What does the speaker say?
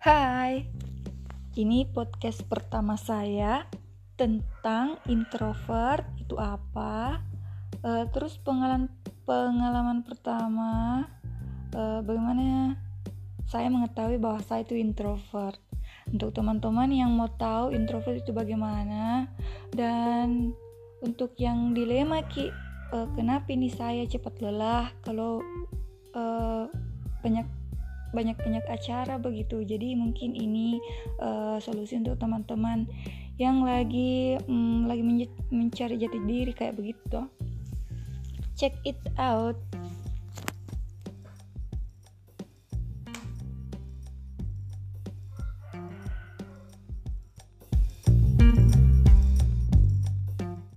Hai, ini podcast pertama saya tentang introvert itu apa. Uh, terus pengalaman pengalaman pertama, uh, bagaimana saya mengetahui bahwa saya itu introvert. Untuk teman-teman yang mau tahu introvert itu bagaimana dan untuk yang dilema ki, uh, kenapa ini saya cepat lelah kalau uh, banyak banyak banyak acara begitu. Jadi mungkin ini uh, solusi untuk teman-teman yang lagi um, lagi mencari jati diri kayak begitu. Check it out